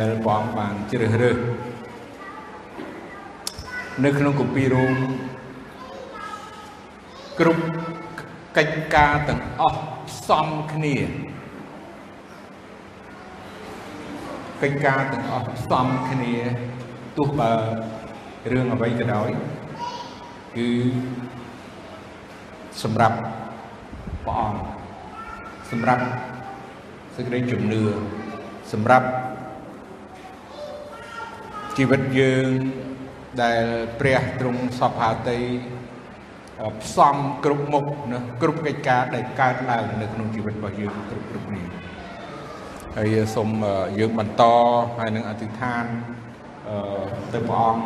ដែលព្រះអង្គបានជ្រើសរើសនៅក្នុងគម្ពីររ៉ូមគ្រប់កិច្ចការទាំងអស់ផ្សំគ្នាកិច្ចការទាំងអស់ផ្សំគ្នាទោះបើរឿងអ្វីក៏ដោយគឺសម្រាប់ព្រះអង្គសម្រាប់សេចក្តីជំនឿសម្រាប់ ជីវិតយើងដែលព្រះទ្រង់សពហាតីផ្សំគ្រប់មុខណាគ្រប់កិច្ចការដែលកើតឡើងនៅក្នុងជីវិតរបស់យើងគ្រប់គ្រប់គ្នាហើយសូមយើងបន្តហើយនឹងអធិដ្ឋានទៅព្រះអង្គ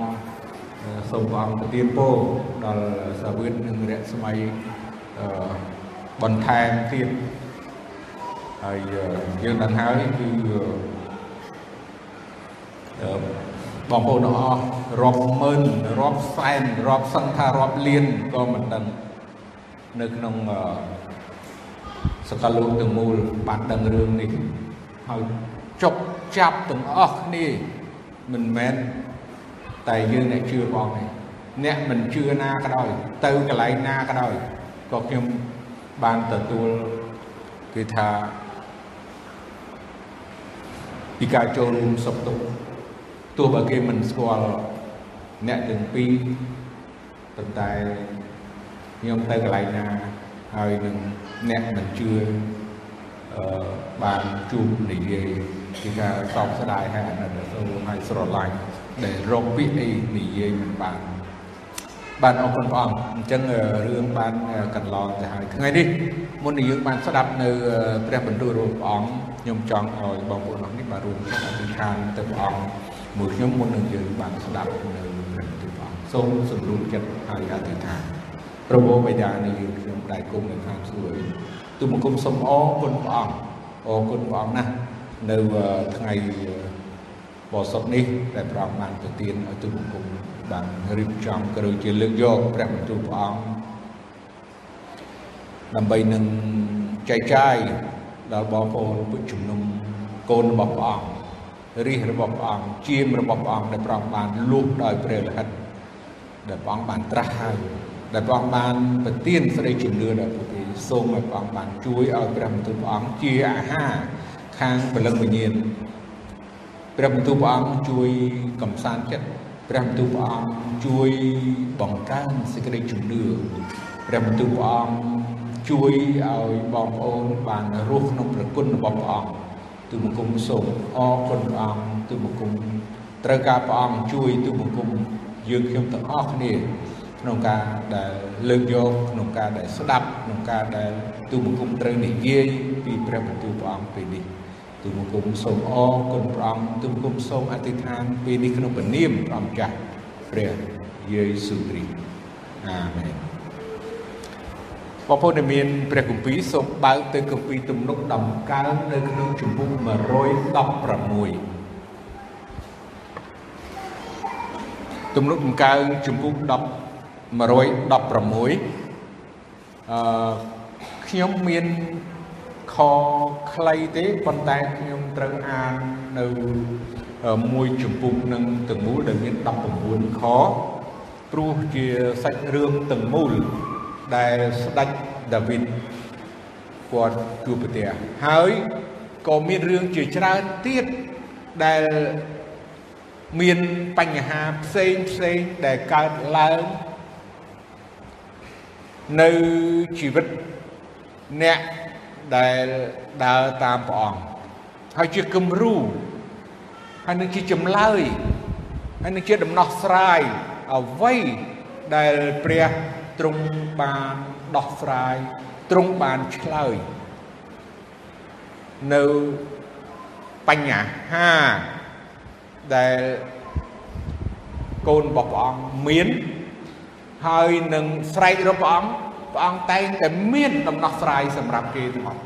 សូមព្រះអង្គប្រទានពរដល់សាវិតនិងរស្មីបន្ថែមទៀតហើយយើងដឹងហើយគឺ បងប្អូនទាំងអស់រាប់ម៉ឺនរាប់សែនរាប់សឹងថារាប់លានក៏មិនដឹងនៅក្នុងសកលលោកទាំងមូលបានដឹងរឿងនេះហើយចុកចាប់ទាំងអស់គ្នាមិនមែនតែយើងអ្នកជឿបងទេអ្នកមិនជឿណាក៏ដោយទៅកន្លែងណាក៏ដោយក៏ខ្ញុំបានទទួលគឺថាពីការចូលរួមសុខទុក្ខ ទោះបើគេមិនស្គាល់អ្នកទាំងពីរប៉ុន្តែខ្ញុំទៅកន្លែងណាហើយនឹងអ្នកមិនជឿអឺបានជួបនិយាយពីការសោកស្ដាយហើយអាណិតសូមឲ្យស្រឡាញ់ដែលរកពាក្យអីនិយាយមិនបានបានអរគុណព្រះអង្គអញ្ចឹងរឿងបានកន្លងទៅហើយថ្ងៃនេះមុននឹងយើងបានស្ដាប់នៅព្រះបន្ទូលរបស់ព្រះអង្គខ្ញុំចង់ឲ្យបងប្អូនអរនេះបានរួមចិត្តអធិដ្ឋានទៅព្រះអង្គ មួយខ្ញុំមុននឹងយើងបានស្ដាប់នៅព្រះបន្ទូលព្រះអង្គសូមសម្រួលចិត្តហើយអធិដ្ឋានព្រះបិតានៃយើងខ្ញុំដែលគុំនៅខាងសួគ៌ទូបង្គំសូមអរគុណព្រះអង្គអរគុណព្រះអង្គណាស់នៅថ្ងៃបសុកនេះដែលព្រះអង្គបានប្រទានឲ្យទូបង្គំបានរៀបចំក៏ដូចជាលើកយកព្រះបន្ទូលព្រះអង្គដើម្បីនឹងចែកចាយដល់បងប្អូនពុទ្ធជំនុំកូនរបស់ព្រះអង្គ រាជរបស់ព្រះអង្គជាមរបស់ព្រះអង្គដែលព្រះអង្គបានលួចដោយព្រះលិខិតដែលព្រះអង្គបានត្រាស់ហើយដែលព្រះអង្គបានប្រទានសេចក្តីជំនឿដល់ពួកគេសូមឲ្យព្រះអង្គបានជួយឲ្យព្រះបន្ទូលព្រះអង្គជាអាហារខាងព្រលឹងវិញ្ញាណព្រះបន្ទូលព្រះអង្គជួយកំសាន្តចិត្តព្រះបន្ទូលព្រះអង្គជួយបង្កើនសេចក្តីជំនឿព្រះបន្ទូលព្រះអង្គជួយឲ្យបងប្អូនបានរស់ក្នុងប្រគុណរបស់ព្រះអង្គ ទូបង្គំសូមអរគុណព្រះអង្គទូបង្គំត្រូវការព្រះអង្គជួយទូបង្គំយើងខ្ញុំទាំងអស់គ្នាក្នុងការដែលលើកយកក្នុងការដែលស្ដាប់ក្នុងការដែលទូបង្គំត្រូវនិយាយពីព្រះបន្ទូលព្រះអង្គពេលនេះទូបង្គំសូមអរគុណព្រះអង្គទូបង្គំសូមអធិដ្ឋានពេលនេះក្នុងព្រះនាមព្រះម្ចាស់ព្រះយេស៊ូវគ្រីស្ទអាមែន បងប្អូនដែលមានព្រះគម្ពីរសូមបើកទៅគម្ពីរទំនុកដំកើងនៅក្នុងជំពូក116ទំនុកដំកើងជំពូក10 116អឺខ្ញុំមានខខ្លីទេប៉ុន្តែខ្ញុំត្រូវអាននៅមួយជំពូកនឹងទាំងមូលដែលមាន19ខព្រោះជាសាច់រឿងទាំងមូល ដែលស្ដេចដាវីតគាត់ជួបប្រទះហើយក៏មានរឿងជាច្រើនទៀតដែលមានបញ្ហាផ្សេងផ្សេងដែលកើតឡើងនៅជីវិតអ្នកដែលដើរតាមព្រះអង្គហើយជាគំរូហើយនឹងជាចម្លើយហើយនឹងជាដំណោះស្រាយអ្វីដែលព្រះ ទ្រង់បានដោះស្រាយទ្រង់បានឆ្លើយនៅបញ្ហាដែលកូនរបស់ព្រះអង្គមានហើយនឹងស្រែករបស់ព្រះអង្គព្រះអង្គតែងតែមានដំណោះស្រាយសម្រាប់គេទាំងអស់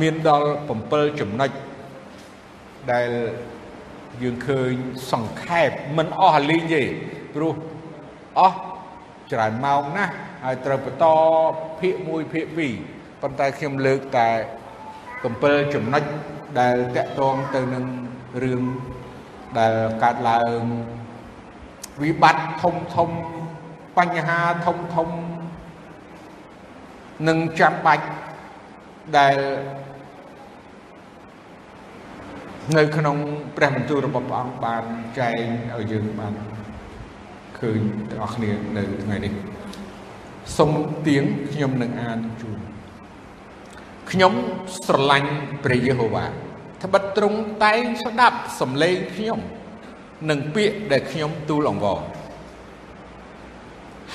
មានដល់7ចំណុចដែលយើងឃើញសង្ខេបមិនអស់អាលីងទេព្រោះ អស់ច្រើនម៉ោងណាស់ហើយត្រូវបន្តភាគ1ភាគ2ប៉ុន្តែខ្ញុំលើកតែ7ចំណុចដែលតកតងទៅនឹងរឿងដែលកើតឡើងវិបត្តិធំធំបញ្ហាធំធំនឹងចាំបាច់ដែលនៅក្នុងព្រះបន្ទូលរបស់ព្រះអង្គបានចែងឲ្យយើងបាន ឃើញទាំងអស់គ្នានៅថ្ងៃនេះសូមទៀងខ្ញុំនឹងអានជូនខ្ញុំស្រឡាញ់ព្រះយេហូវ៉ាត្បិតទ្រង់តែងស្ដាប់សំឡេងខ្ញុំនិងពាក្យដែលខ្ញុំទូលអង្វរ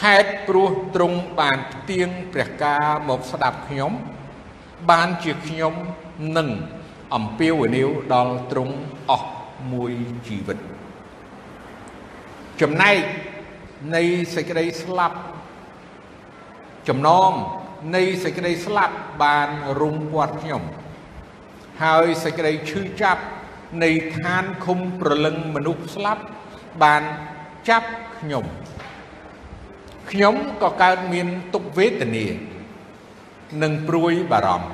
ហេតុព្រោះទ្រង់បានផ្ទៀងព្រះការមកស្ដាប់ខ្ញុំ បានជាខ្ញុំនឹងអំពាវនាវដល់ទ្រង់អស់មួយជីវិតចំណែក នៃសេចក្តីស្លាប់ចំណងនៃសេចក្តីស្លាប់បានរុំព័ទ្ធខ្ញុំ ហើយសេចក្តីឈឺចាប់នៃឋានឃុំប្រលឹងមនុស្សស្លាប់បានចាប់ខ្ញុំខ្ញុំក៏កើតមានទុក្ខវេទនានិងព្រួយបារម្ភ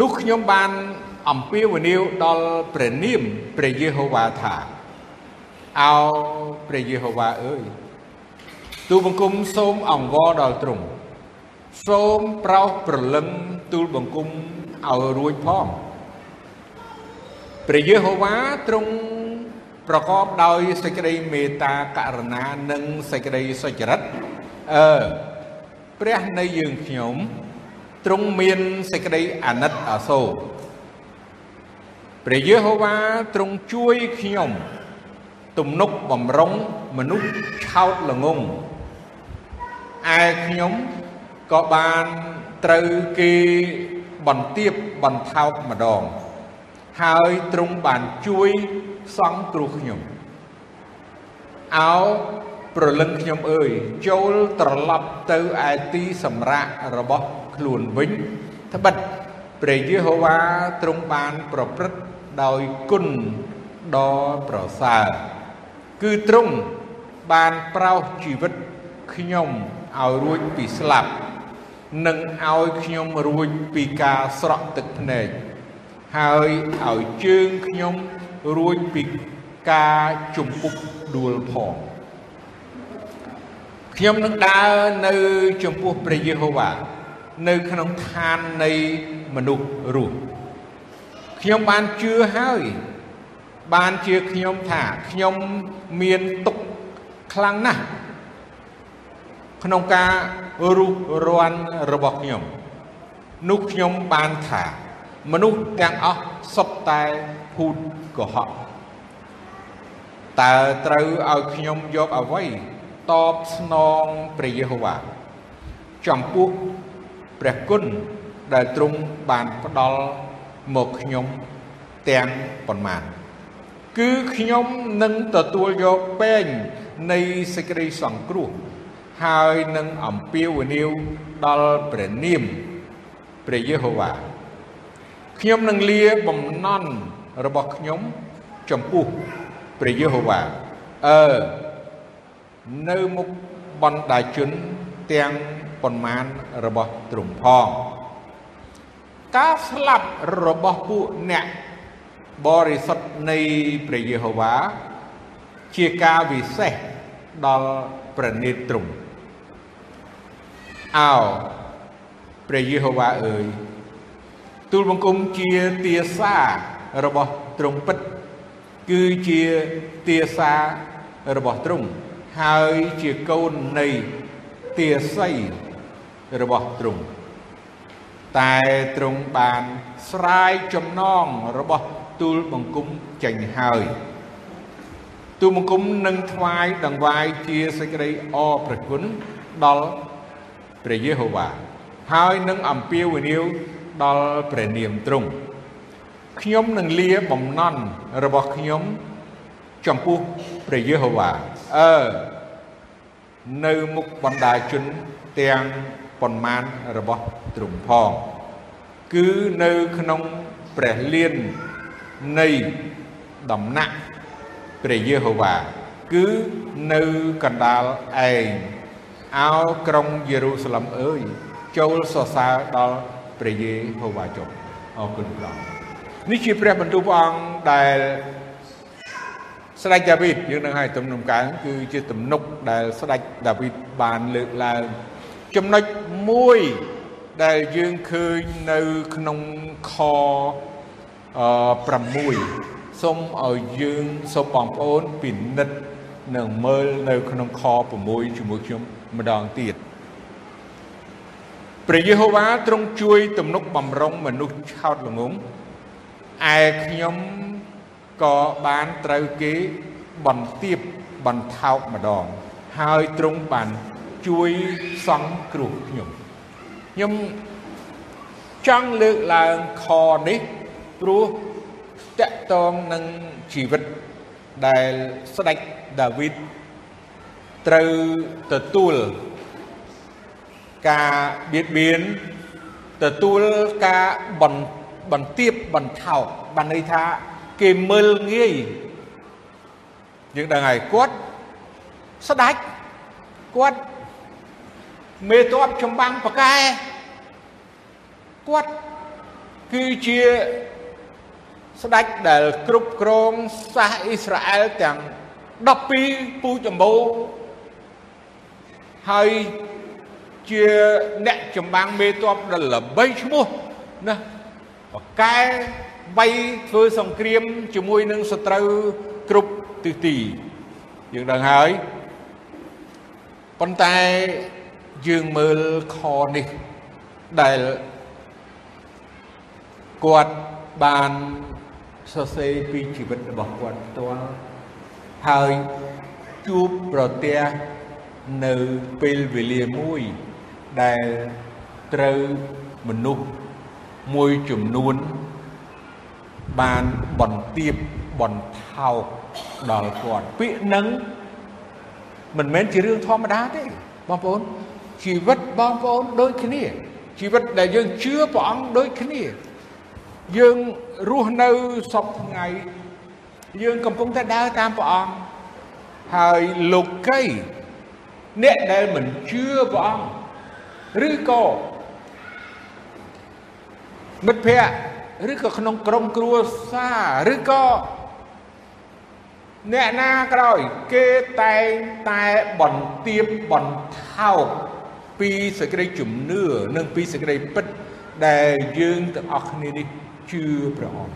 នោះខ្ញុំបានអំពាវនាវដល់ព្រះនាមព្រះយេហូវ៉ាថា អោព្រះយេហូវ៉ាអើយទូលបង្គំសូមអង្វរដល់ទ្រង់សូមប្រោសប្រលឹងទូលបង្គំឲ្យរួចផងព្រះយេហូវ៉ាទ្រង់ប្រកបដោយសេចក្តីមេត្តាករុណានិងសេចក្តីសុចរិតអឺព្រះនៃយើងខ្ញុំទ្រង់មានសេចក្តីអាណិតអាសូរព្រះយេហូវ៉ាទ្រង់ជួយខ្ញុំ ទំនុកបំរុងមនុស្សឆោតល្ងងឯខ្ញុំក៏បានត្រូវគេបន្ទាបបន្ថោកម្ដង ហើយទ្រង់បានជួយសង្គ្រោះខ្ញុំអោប្រលឹងខ្ញុំអើយចូលត្រឡប់ទៅឯទីសម្រាករបស់ខ្លួនវិញត្បិតព្រះយេហូវ៉ាទ្រង់បានប្រព្រឹត្តដោយគុណដ៏ប្រសើរ គឺទ្រង់បានប្រោសជីវិតខ្ញុំឲ្យរួចពីស្លាប់និងឲ្យខ្ញុំរួចពីការស្រក់ទឹកភ្នែកហើយឲ្យជើងខ្ញុំរួចពីការជំពុកដួលផងខ្ញុំនឹងដើរនៅចំពោះព្រះយេហូវ៉ានៅក្នុងឋាននៃមនុស្សរស់ខ្ញុំបានជឿហើយ បានជាខ្ញុំថាខ្ញុំមានទុកខ្លាំងណាស់ក្នុងការរុះរាន់របស់ខ្ញុំនោះខ្ញុំបានថាមនុស្សទាំងអស់សុទ្ធតែភូតកុហកតើត្រូវឲ្យខ្ញុំយកអ្វីតបស្នងព្រះយេហូវ៉ាចំពោះព្រះគុណដែលទ្រង់បានផ្ដល់មកខ្ញុំទាំងប៉ុន្មាន គឺខ្ញុំនឹងទទួលយកពេងនៃសេចក្តីសង្គ្រោះហើយនឹងអំពាវនាវដល់ព្រះនាមព្រះយេហូវ៉ាខ្ញុំនឹងលាបំណន់របស់ខ្ញុំចំពោះព្រះយេហូវ៉ាអឺនៅមុខបណ្ដាជនទាំងប៉ុន្មានរបស់ទ្រង់ផងការស្លាប់របស់ពួកអ្នក បរិសុទ្ធនៃព្រះយេហូវ៉ាជាការវិសេសដល់ព្រះនេត្រទ្រង់អោព្រះយេហូវ៉ាអើយទូលបង្គំជាទាសារបស់ទ្រង់ពិត គឺជាទាសារបស់ទ្រង់ហើយជាកូននៃទាស័យរបស់ទ្រង់តែទ្រង់បានស្រាយចំណងរបស់ ទូលបង្គំចេញហើយទូលបង្គំនឹងថ្វាយដង្វាយជាសេចក្តីអរព្រគុណដល់ព្រះយេហូវ៉ាហើយនឹងអំពាវនាវដល់ព្រះនាមទ្រង់ខ្ញុំនឹងលាបំណន់របស់ខ្ញុំចំពោះព្រះយេហូវ៉ាអឺនៅមុខបណ្ដាជនទាំងប៉ុន្មានរបស់ទ្រង់ផងគឺនៅក្នុងព្រះលៀន នៃដំណាក់ព្រះយេហូវ៉ាគឺនៅកណ្ដាលឯងអោក្រុងយេរូសាឡឹមអើយចូលសរសើរដល់ព្រះយេហូវ៉ាចុះអរគុណព្រះនេះជាព្រះបន្ទូលព្រះអង្គដែលស្ដេចដាវីតយើងនឹងឲ្យទំនុំកើងគឺជាទំនុកដែលស្ដេចដាវីតបានលើកឡើងចំណុចមួយដែលយើងឃើញនៅក្នុងខអឺ 6សូមឲ្យយើងសូមបងប្អូនពិនិត្យនិងមើលនៅក្នុងខ6ជាមួយខ្ញុំម្ដងទៀតព្រះយេហូវ៉ាទ្រង់ជួយទំនុកបំរុងមនុស្សឆោតល្ងងឯខ្ញុំក៏បានត្រូវគេបន្ទាបបន្ថោកម្ដង ហើយទ្រង់បានជួយសង្គ្រោះខ្ញុំខ្ញុំចង់លើកឡើងខនេះ ព្រោះតកតងនឹងជីវិតដែលស្ដេចដាវីតត្រូវទទួលការបៀតបៀនទទួលការបន្បន្ទាបបន្ថោកបានន័យថាគេមើលងាយយើងដឹងហើយគាត់ស្ដាច់គាត់មេតបចម្បាំងប្រកែគាត់គឺជា ស្ដេចដែលគ្រប់គ្រងសាសអ៊ីស្រាអែលទាំង12ពូជអម្បូរហើយជាអ្នកចម្បាំងមេតបដ៏ល្បីឈ្មោះណាបកែបីធ្វើសង្គ្រាមជាមួយនឹងសត្រូវគ្រប់ទិសទីយើងដឹងហើយប៉ុន្តែយើងមើលខនេះដែលគាត់បាន សរសេរពីជីវិតរបស់គាត់ផ្ទាល់ហើយជួបប្រទះនៅពេលវេលាមួយដែលត្រូវមនុស្សមួយចំនួនបានបន្ទាបបន្ថោកដល់គាត់ពាក្យនឹងមិនមែនជារឿងធម្មតាទេបងប្អូនជីវិតបងប្អូនដូចគ្នាជីវិតដែលយើងជឿព្រះអង្គដូចគ្នា យើងរស់នៅសពថ្ងៃយើងកំពុងតែដើរតាមព្រះអង្គហើយលោកីអ្នកដែលមិនជឿព្រះអង្គឬក៏មិត្តភ័ក្តិឬក៏ក្នុងក្រុមគ្រួសារឬក៏អ្នកណាក្រោយគេតែងតែបន្ទាបបន្ថោកពីសេចក្តីជំនឿនិងពីសេចក្តីពិតដែលយើងទាំងអស់គ្នានេះ ជឿព្រះអង្គ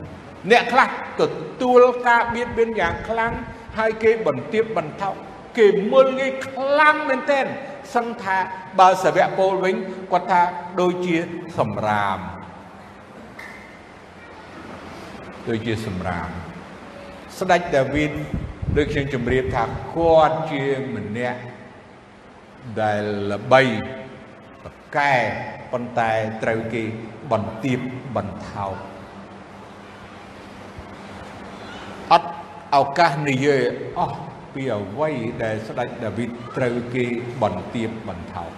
អ្នកខ្លះទទួលការបៀតបៀនយ៉ាងខ្លាំងហើយគេបន្ទាបបន្ថោកគេមុលងាយខ្លាំងមែនទែនសឹងថាបើសាវកពោលវិញគាត់ថាដូចជាសម្រាមដូចជាសម្រាមស្ដេចដាវីតដូចខ្ញុំជម្រាបថាគាត់ជាម្នាក់ដែលល្បីប្រកែប៉ុន្តែត្រូវគេបន្ទាបបន្ថោកអត់ ឱកាសនិយាយអស់ពីអ្វីដែលស្ដេចដាវីតត្រូវគេបន្ទាបបន្ថោក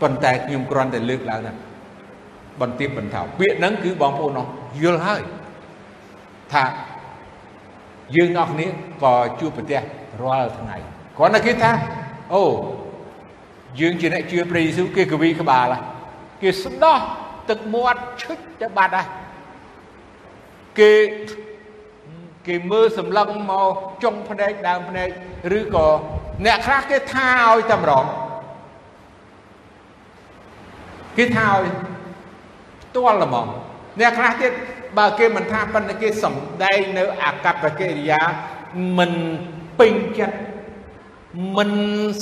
ប៉ុន្តែខ្ញុំគ្រាន់តែលើកឡើងថាបន្ទាបបន្ថោកពាក្យហ្នឹងគឺបងប្អូនអស់យល់ហើយថាយើងអ្នកគ្នាក៏ជួបប្រទះរាល់ថ្ងៃគ្រាន់តែគេថាអូយើងជាអ្នកជឿព្រះយេស៊ូវគេកវីក្បាលគេស្ដោះទឹកមាត់ឈឹកទៅបាត់ហើយគេ គេមើលសម្លឹងមកចុងភ្នែកដើមភ្នែកឬក៏អ្នកខ្លះគេថាឲ្យតែម្ដងគេថាឲ្យផ្ទាល់ហ្មងអ្នកខ្លះទៀតបើគេមិនថាប៉ុន្តែគេសំដែងនៅអកប្បកិរិយាមិនពេញចិត្តមិន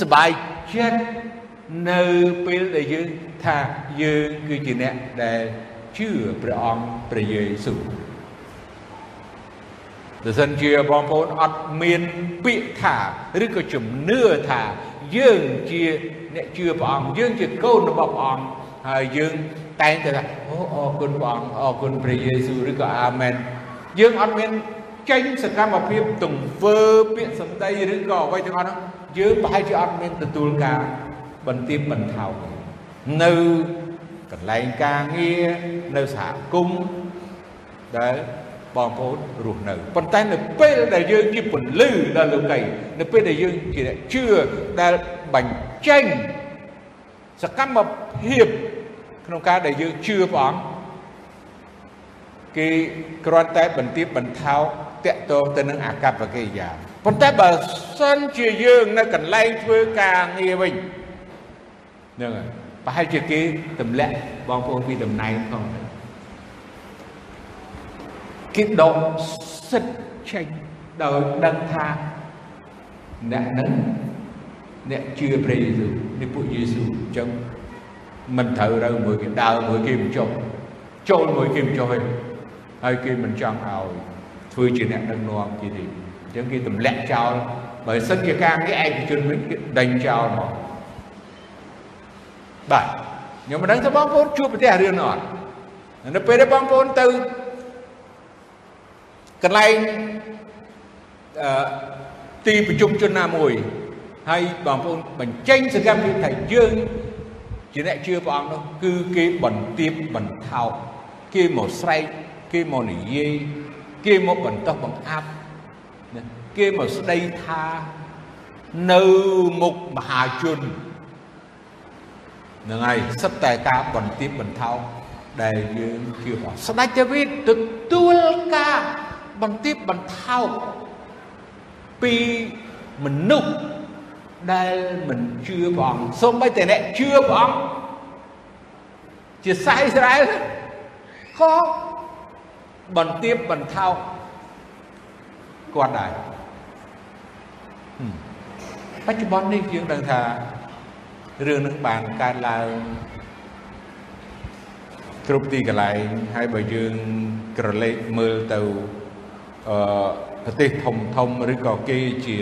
សบายចិត្តនៅពេលដែលយើងថាយើងគឺជាអ្នកដែលជឿព្រះអង្គព្រះយេស៊ូវ បើសិនជាបងប្អូនអត់មានពាក្យថាឬក៏ជំនឿថាយើងជាអ្នកជឿព្រះអង្គយើងជាកូនរបស់ព្រះអង្គហើយយើងតែងតែថាអូអរគុណព្រះអង្គអរគុណព្រះយេស៊ូវឬក៏អាមែនយើងអត់មានចេញសកម្មភាពទង្វើពាក្យសម្ដីឬក៏អ្វីទាំងអស់នោះយើងប្រហែលជាអត់មានទទួលការបន្ទាបបន្ថោកនៅកន្លែងការងារនៅសហគមន៍ដែល បងប្អូនរស់នៅប៉ុន្តែនៅពេលដែលយើងជាពលឺដល់លោកីនៅពេលដែលយើងជាអ្នកជឿដែលបញ្ចេញសកម្មភាពក្នុងការដែលយើងជឿព្រះអង្គគេគ្រាន់តែបន្ទាបបន្ថោកតាក់ទងទៅនឹងអាកប្បកិរិយាប៉ុន្តែបើសិនជាយើងនៅកន្លែងធ្វើការងារវិញហ្នឹងហើយប្រហែលជាគេទម្លាក់បងប្អូនពីតំណែងផងគេដកសិទ្ធចេញដោយដឹងថាអ្នកនឹងអ្នកជឿព្រះយេស៊ូវនេះពួកយេស៊ូវអញ្ចឹងមិនត្រូវទៅមួយគេដើរមួយគេមិនចុះចូលមួយគេមិនចុះទេហើយគេមិនចង់ឲ្យធ្វើជាអ្នកដឹកនាំជាទីអញ្ចឹងគេទម្លាក់ចោលបើសិនជាការងារឯកជនវិញគេដេញចោលមកបាទខ្ញុំមិនដឹងថាបងប្អូនជួបប្រទេសរឿងនោះអត់នៅពេលដែលបងប្អូនទៅ កន្លែងអឺទីប្រជុំជនណាមួយហើយបងប្អូនបញ្ចេញសកម្មភាពថាយើងជាអ្នកជឿព្រះអង្គនោះគឺគេបន្ទាបបន្ថោកគេមកស្រែកគេមកនិយាយគេមកបន្តបង្អាប់គេមកស្ដីថានៅមុខមហាជនហ្នឹងហើយសិតតែការបន្ទាបបន្ថោកដែលយើងជឿព្រះស្ដេចដាវីតទទួលការ បន្ទាបបន្ថោកពីមនុស្សដែលមិនជឿព្រះអង្គសូម្បីតែអ្នកជឿព្រះអង្គជាសាសអ៊ីស្រាអែលក៏បន្ទាបបន្ថោកគាត់ដែរបច្ចុប្បន្ននេះយើងដឹងថារឿងនឹងបានកើតឡើងគ្រប់ទីកន្លែងហើយបើយើងក្រឡេកមើលទៅ អឺប្រទេសធំធំឬក៏គេជា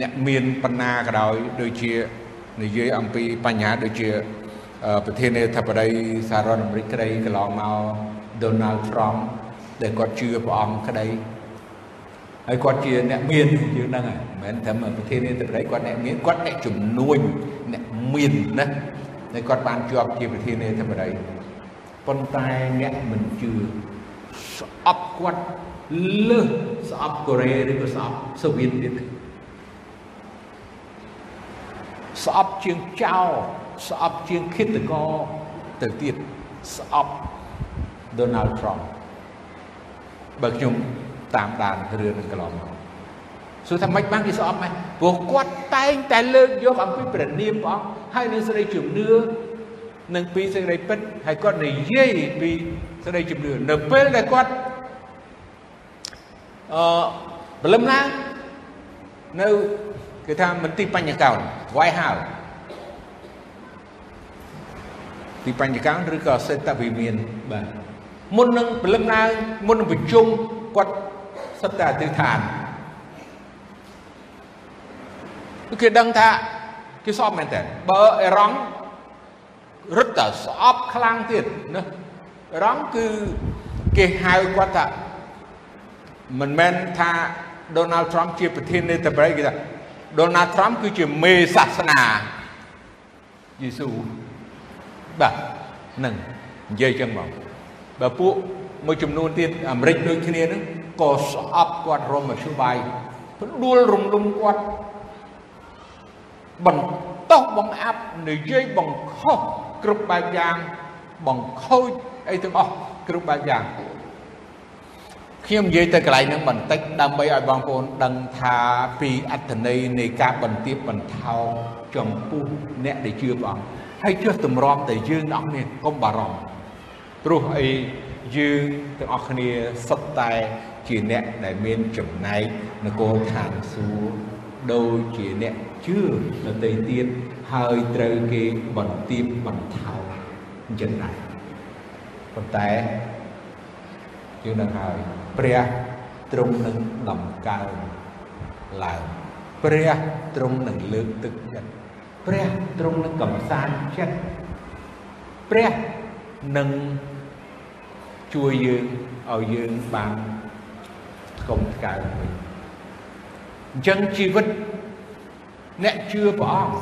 អ្នកមានបណ្ណាក៏ដោយដូចជានិយាយអំពីបញ្ហាដូចជាប្រធានាធិបតីសហរដ្ឋអាមេរិកក្តីកន្លងមក Donald Trump ដែលគាត់ជឿព្រះអង្គក្តីហើយគាត់ជាអ្នកមានយើងដឹងហើយមិនមែនត្រឹមប្រធានាធិបតីគាត់អ្នកមានគាត់អ្នកជំនួញអ្នកមានណាតែគាត់បានជាប់ជាប្រធានាធិបតីប៉ុន្តែអ្នកមិនជឿស្អប់គាត់ លើសស្អប់កូរ៉េឬក៏ស្អប់សូវៀតទៀតស្អប់ជាងចៅស្អប់ជាងឃាតករទៅទៀតស្អប់ Donald Trump បើខ្ញុំតាមដានរឿងនឹងកន្លងមកសួរថាម៉េចបានគេស្អប់ម៉េចព្រោះគាត់តែងតែលើកយកអំពីព្រះនាមព្រះអង្គហើយនឹងសេចក្តីជំនឿនឹងពីសេចក្តីពិតហើយគាត់និយាយពីសេចក្តីជំនឿនៅពេលដែលគាត់ អឺព្រលឹមឡើងនៅគេថាមន្ទីរបញ្ញកោណវាយហៅទីបញ្ញកោណឬក៏សេតវិមានបាទមុននឹងព្រលឹមឡើងមុននឹងប្រជុំគាត់សិតតែអធិដ្ឋានគេដឹងថាគេស្អប់មែនតើបើអេរ៉ង់រឹតតែស្អប់ខ្លាំងទៀតណាអេរ៉ង់គឺគេហៅគាត់ថា មិនមែនថា Donald Trump ជាប្រធានាធិបតីគេថា Donald Trump គឺជាមេសាសនាយេស៊ូបាទនឹងនិយាយចឹងមកបើពួកមួយចំនួនទៀតអាមេរិកដូចគ្នានឹងក៏ស្អប់គាត់រមមធ្យោបាយផ្ដួលរំលំគាត់បន្តោះបង្អាប់និយាយបង្ខុសគ្រប់បែបយ៉ាងបង្ខូចអីទាំងអស់គ្រប់បែបយ៉ាង ខ្ញុំនិយាយទៅកន្លែងហ្នឹងបន្តិចដើម្បីឲ្យបងប្អូនដឹងថាពីអត្ថន័យនៃការបន្ទាបបន្ថោចំពោះអ្នកដែលជឿព្រះអង្គហើយចុះតម្រាំតែយើងទាំងអស់គ្នាកុំបារម្ភព្រោះអីយើងទាំងអស់គ្នាសុទ្ធតែជាអ្នកដែលមានចំណែកនគរឋានសួគ៌ដូចជាអ្នកជឿដទៃទៀតហើយត្រូវគេបន្ទាបបន្ថោអញ្ចឹងដែរប៉ុន្តែយើងនឹងហើយ ព្រះទ្រង់នឹងដំកើងឡើងព្រះទ្រង់នឹងលើកទឹកចិត្តព្រះទ្រង់នឹងកំសាន្តចិត្តព្រះនឹងជួយយើងឲ្យយើងបានកុំកើវិញអញ្ចឹងជីវិតអ្នកជឿព្រះអង្គ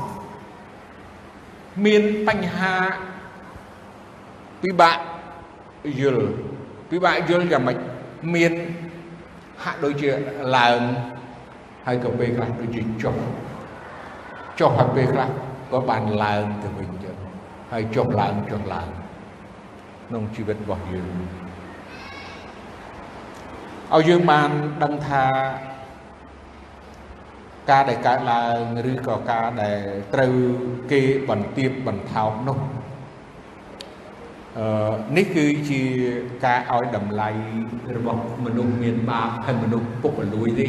មានបញ្ហាពិបាកយល់ពិបាកយល់យ៉ាងម៉េច មានហាក់ដូចជាឡើងហើយក៏ពេលខ្លះដូចជាចុះចុះហើយពេលខ្លះក៏បានឡើងទៅវិញចឹងហើយចុះឡើងចុះឡើងក្នុងជីវិតរបស់យើងឲ្យយើងបានដឹងថាការដែលកើតឡើងឬក៏ការដែលត្រូវគេបន្ទាបបន្ថោកនោះអឺ នេះគឺជាការឲ្យតម្លៃរបស់មនុស្សមានបាបហើយមនុស្សពុករលួយទេ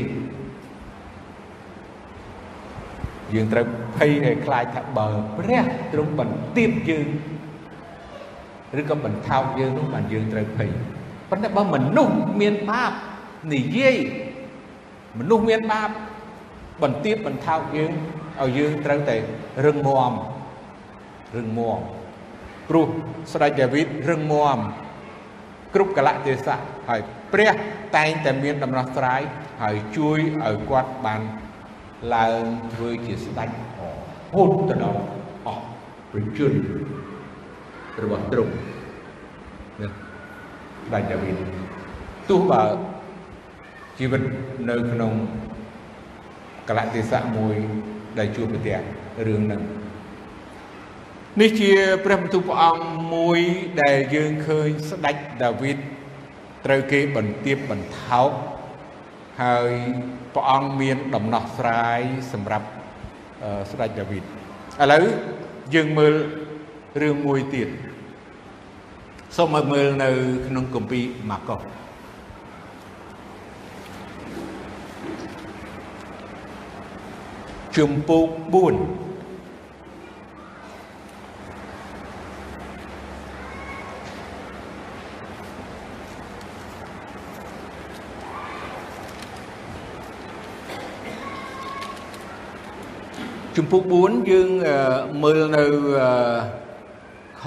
យើងត្រូវភ័យឲ្យខ្លាចថាបើព្រះទ្រង់បន្ទាបយើងឬក៏បន្ថោកយើងនោះបានយើងត្រូវភ័យប៉ុន្តែបើមនុស្សមានបាបនិយាយមនុស្សមានបាបបន្ទាបបន្ថោកយើងឲ្យយើងត្រូវតែរឹងមាំរឹងមាំ ព្រោះស្ដេចដាវីតរឹងមាំគ្រប់កលៈទេសៈហើយព្រះតែងតែមានដំណោះស្រាយហើយជួយឲ្យគាត់បានឡើងធ្វើជាស្ដេចហូតទៅដល់អស់ប្រជាជនរបស់ទ្រង់ណាស្ដេចដាវីតទោះបើជីវិតនៅក្នុងកលៈទេសៈមួយដែលជួបប្រទះរឿងហ្នឹង នេះជាព្រះបន្ទូលព្រះអង្គមួយដែលយើងឃើញស្ដេចដាវីតត្រូវគេបន្ទាបបន្ថោកហើយព្រះអង្គមានដំណោះស្រាយសម្រាប់ស្ដេចដាវីតឥឡូវយើងមើលរឿងមួយទៀតសូមមកមើលនៅក្នុងគម្ពីរម៉ាកុសជំពូក4 ជំពូក4យើងមើលនៅខ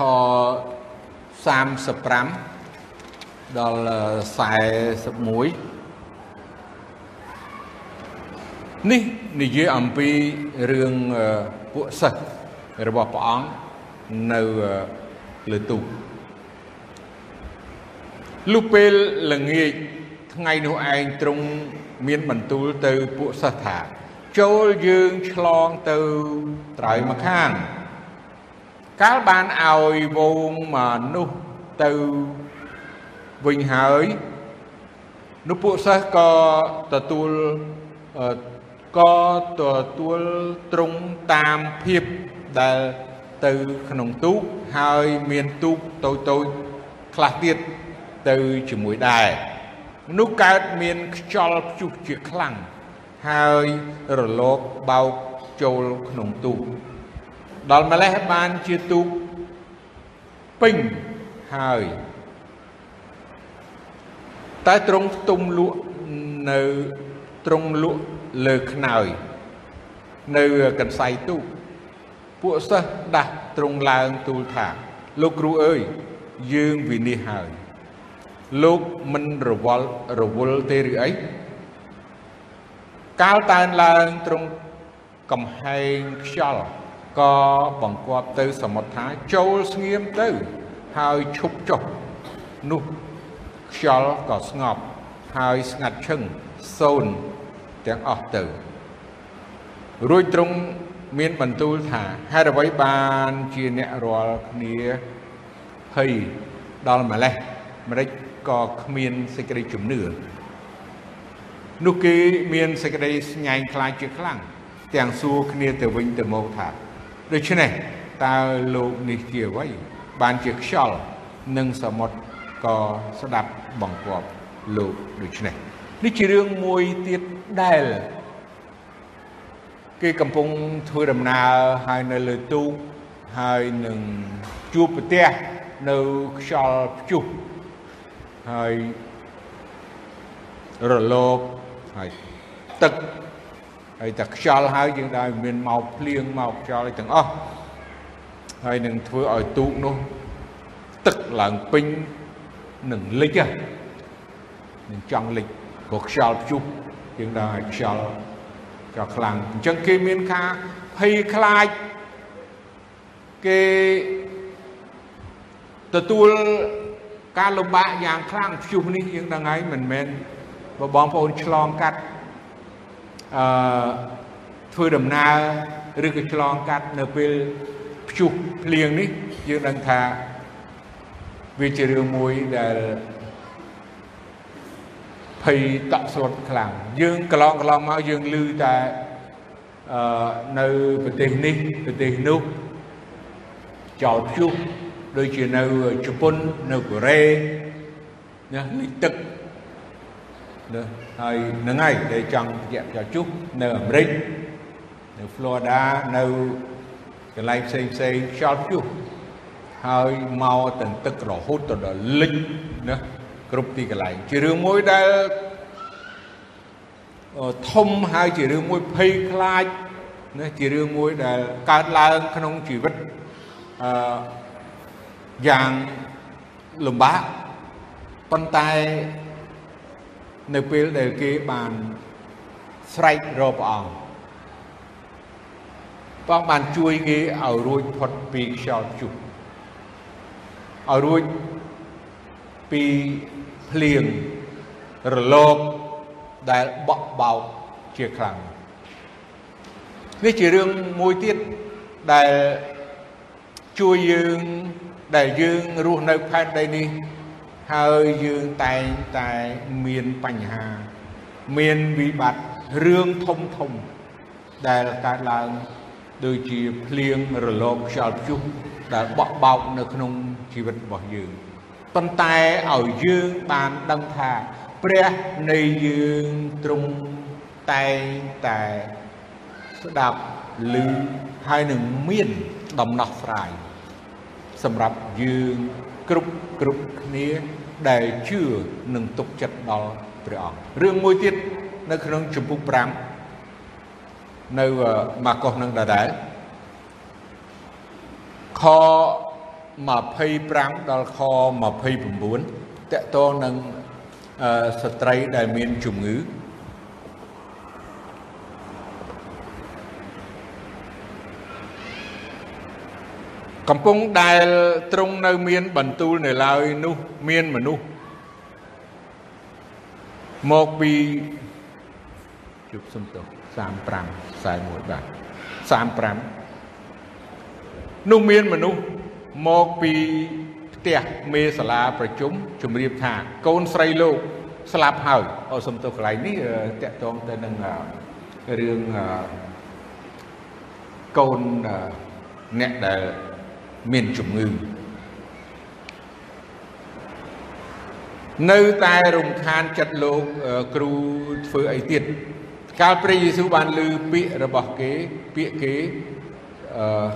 35ដល់41នេះនិយាយអំពីរឿងពួកសិស្សរបស់ព្រះអង្គនៅលើទូកលុះពេលល្ងាចថ្ងៃនោះឯងទ្រង់មានបន្ទូលទៅពួកសិស្សថា ចូលយើងឆ្លងទៅត្រើយមកខាង កាលបានឲ្យវងមនុស្សទៅវិញហើយនោះពួកសិស្សក៏ទទួលក៏ទទួលត្រង់តាមភាពដែលទៅក្នុងទូកហើយមានទូកតូចតូចខ្លះទៀតទៅជាមួយដែរមនុស្សកើតមានខ្យល់ព្យុះជាខ្លាំង ហើយរលកបោកចូលក្នុងទូកដល់ម្លេះបានជាទូកពេញហើយតែត្រង់ផ្ទុំលក់នៅត្រង់លក់លើខ្នើយនៅកន្សៃទូកពួកសិស្សដាស់ត្រង់ឡើងទូលថាលោកគ្រូអើយយើងវិនិច្ឆ័យហើយលោកមិនរវល់រវល់ទេឬអី កាលតើនឡើងត្រង់កំហែងខ្យល់ក៏បង្គាប់ទៅសមុទ្រថាចូលស្ងៀមទៅហើយឈប់ចុះនោះខ្យល់ក៏ស្ងប់ហើយស្ងាត់ឈឹងសូនទាំងអស់ទៅរួចទ្រង់មានបន្ទូលថាហេតុអ្វីបានជាអ្នករាល់គ្នាភ័យដល់ម្លេះម្ដេចក៏គ្មានសេចក្តីជំនឿ នោះគេមានសេចក្តីស្ញែងខ្លាចជាខ្លាំងទាំងសួរគ្នាទៅវិញទៅមកថាដូច្នេះតើលោកនេះជាអ្វីបានជាខ្យល់និងសមុទ្រក៏ស្ដាប់បង្គាប់លោកដូច្នេះនេះជារឿងមួយទៀតដែលគេកំពុងធ្វើដំណើរហើយនៅលើទូកហើយនឹងជួបប្រទះនៅខ្យល់ព្យុះហើយរលក ហើយទឹកហើយតែខ្យល់ហើយយើងដែរមានមកភ្លៀងមកខ្យល់ទាំងអស់ហើយនឹងធ្វើឲ្យទូកនោះទឹកឡើងពេញនឹងលិចនឹងចង់លិចព្រោះខ្យល់ព្យុះយើងដែរឲ្យខ្យល់ក៏ខ្លាំងអញ្ចឹងគេមានការភ័យខ្លាចគេទទួលការលំបាកយ៉ាងខ្លាំងព្យុះនេះយើងដឹងហើយមិនមែន បើបងប្អូនឆ្លងកាត់អឺធ្វើដំណើរឬក៏ឆ្លងកាត់នៅពេលព្យុះភ្លៀងនេះយើងដឹងថាវាជារឿងមួយដែលភភ័យតក់ស្លុតខ្លាំងយើងកន្លងកន្លងមកយើងឮតែអឺនៅប្រទេសនេះប្រទេសនោះចោលព្យុះដូចជានៅជប៉ុននៅកូរ៉េណាលិចទឹក ណាហើយហ្នឹងហើយដែលចង់ជាចោលជុះនៅអាមេរិកនៅ Florida នៅកន្លែងផ្សេងផ្សេងខ្យល់ព្យុះហើយមកទាំងទឹករហូតទៅដល់លិចណាគ្រប់ទីកន្លែងជារឿងមួយដែលធំហើយជារឿងមួយភ័យខ្លាចណាជារឿងមួយដែលកើតឡើងក្នុងជីវិតអឺយ៉ាងលំបាកប៉ុន្តែ នៅពេលដែលគេបានស្រែករកព្រះអង្គព្រះអង្គបានជួយគេឲ្យរួចផុតពីខ្យល់ព្យុះឲ្យរួចពីភ្លៀងរលកដែលបក់បោកជាខ្លាំងនេះជារឿងមួយទៀតដែលជួយយើងដែលយើងរស់នៅផែនដីនេះ ហើយយើងតែងតែមានបញ្ហា មានវិបត្តិរឿងធំធំ ដែលកើតឡើងដូចជាភ្លៀងរលកខ្យល់ព្យុះដែលបក់បោកនៅក្នុងជីវិតរបស់យើងប៉ុន្តែឲ្យយើងបានដឹងថាព្រះនៃយើងទ្រង់តែងតែស្ដាប់ឮហើយនឹងមានដំណោះស្រាយសម្រាប់យើងគ្រប់គ្រប់គ្នា ដែលជឿនិងទុកចិត្តដល់ព្រះអង្គរឿងមួយទៀតនៅក្នុងជំពូក5នៅម៉ាកុសនឹងដដែលខ25ដល់ខ29តកតងនឹងស្ត្រីដែលមានជំងឺ កំពុងដែលទ្រង់នៅមានបន្ទូលនៅឡើយនោះមានមនុស្សមកពីជប់សំទោស35 41បាទ35នោះមានមនុស្សមកពីផ្ទះមេសាលាប្រជុំជម្រាបថាកូនស្រីលោកស្លាប់ហើយអូសំទោសកន្លែងនេះតកតងទៅនឹងរឿងកូនអ្នកដែល មានជំងឺនៅតែរំខានចិត្តលោកគ្រូធ្វើអីទៀតកាលព្រះយេស៊ូវបានលើពាក្យរបស់គេពាក្យគេអឺ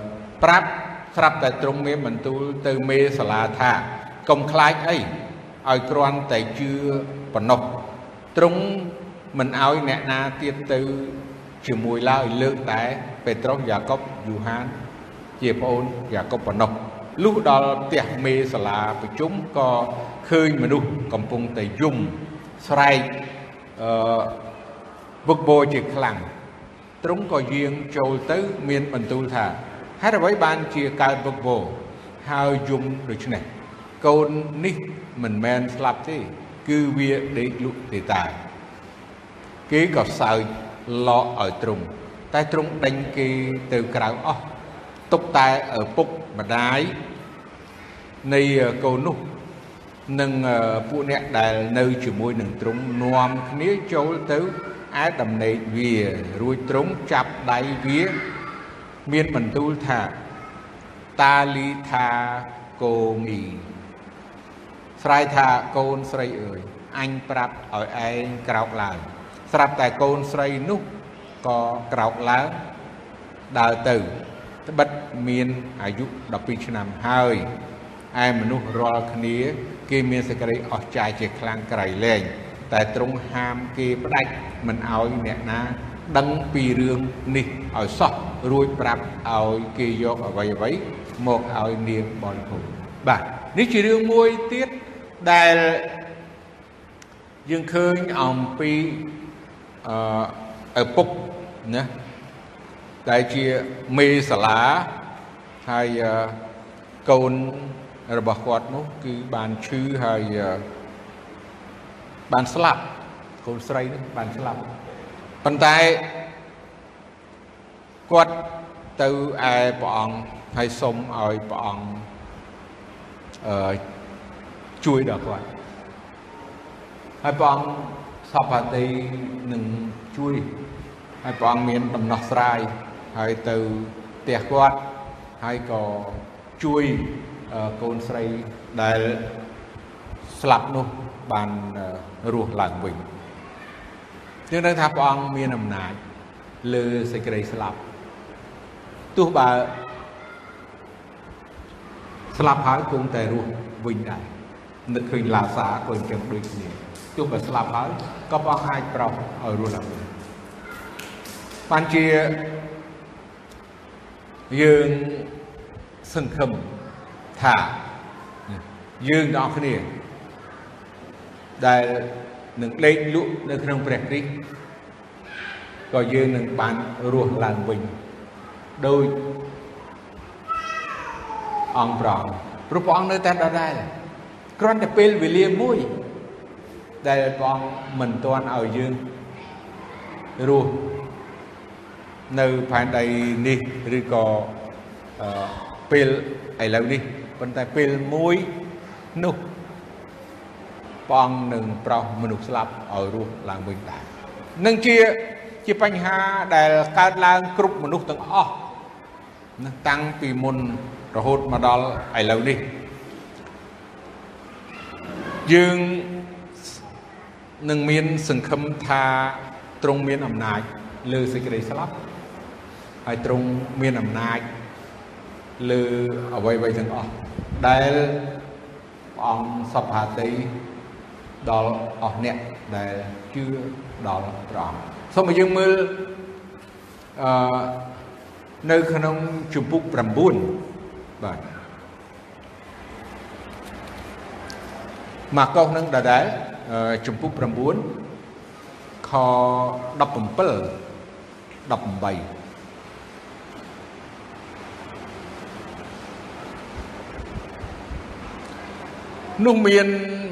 ប្រាប់ស្រាប់តែទ្រង់មានបន្ទូលទៅមេសាលាថាកុំខ្លាចអីឲ្យគ្រាន់តែជឿប៉ុណ្ណោះទ្រង់មិនឲ្យអ្នកណាទៀតទៅជាមួយឡើយលើកតែ ពេត្រុសយ៉ាកុបយូហាន ជាប្អូនយ៉ាកុបប៉ុណ្ណោះលុះដល់ផ្ទះមេសាលាប្រជុំក៏ឃើញមនុស្សកំពុងតែយំស្រែកអឺវឹកបោជាខ្លាំងទ្រង់ក៏យាងចូលទៅមានបន្ទូលថាហេតុអ្វីបានជាកើតវឹកវរហើយយំដូច្នេះកូននេះមិនមែនស្លាប់ទេ គឺវាដេកលក់ទេតាគេក៏សើចឡកឲ្យទ្រង់តែទ្រង់ដេញគេទៅក្រៅអស់ ទុកតែឪពុកម្ដាយនៃកូននោះនិងពួកអ្នកដែលនៅជាមួយនឹងទ្រង់នាំគ្នាចូលទៅឯដំណេកវារួចទ្រង់ចាប់ដៃវា មានបន្ទូលថាតាលីថាកូងីស្រ័យថាកូនស្រីអើយអញប្រាប់ឲ្យឯងក្រោកឡើងស្រាប់តែកូនស្រីនោះក៏ក្រោកឡើងដើរទៅ ត្បិតមានអាយុ12ឆ្នាំហើយឯមនុស្សរាល់គ្នា គេមានសេចក្តីអស្ចារ្យជាខ្លាំងក្រៃលែងតែទ្រង់ហាមគេផ្ដាច់មិនឲ្យអ្នកណា ដឹងពីរឿងនេះឲ្យសោះរួចប្រាប់ឲ្យគេយកអ្វីអ្វីមកឲ្យនាងបរិភោគបាទនេះជារឿងមួយទៀតដែលយើងឃើញអំពីអឺឪពុកណា ដែលជាមេសាលាហើយកូនរបស់គាត់នោះគឺបានឈឺហើយបានស្លាប់កូនស្រីនេះបានស្លាប់ប៉ុន្តែគាត់ទៅឯព្រះអង្គហើយសុំឲ្យព្រះអង្គអឺជួយដល់គាត់ហើយព្រះអង្គសពតិនឹងជួយហើយព្រះអង្គមានដំណោះស្រាយ ហើយទៅផ្ទះគាត់ហើយក៏ជួយកូនស្រីដែលស្លាប់នោះបានរស់ឡើងវិញយើងដឹងថាព្រះអង្គមានអំណាចលើសេចក្តីស្លាប់ទោះបើស្លាប់ហើយគង់តែរស់វិញដែរនឹកឃើញឡាសាក៏អញ្ចឹងដូចគ្នាទោះបើស្លាប់ហើយក៏ព្រះអង្គអាចប្រោសឲ្យរស់ឡើងវិញបានជា យើងសង្ឃឹមថាយើងទាំងអស់គ្នាដែលនឹងដេកលក់នៅក្នុងព្រះគ្រីស្ទក៏យើងនឹងបានរស់ឡើងវិញដោយអង្គប្រងព្រោះព្រះអង្គនៅតែដដែលគ្រាន់តែពេលវេលាមួយ ដែលព្រះអង្គមិនទាន់ឲ្យយើងរស់ នៅផែនដីនេះឬក៏ពេលឥឡូវនេះប៉ុន្តែពេលមួយនោះព្រះអង្គនឹងប្រោសមនុស្សស្លាប់ឲ្យរស់ឡើងវិញដែរនឹងជាជាបញ្ហាដែលកើតឡើងគ្រប់មនុស្សទាំងអស់ណាតាំងពីមុនរហូតមកដល់ឥឡូវនេះយើងនឹងមានសង្ឃឹមថាទ្រង់មានអំណាចលើសេចក្តីស្លាប់ ហើយទ្រង់មានអំណាចលើអ្វីៗទាំងអស់ដែលព្រះអង្គសពហាតីដល់អស់អ្នកដែលជឿដល់ព្រះអង្គសូមឲ្យយើងមើលអឺនៅក្នុងជំពូក9បាទម៉ាកុសនឹងដដែលជំពូក9ខ17 18 នោះមាន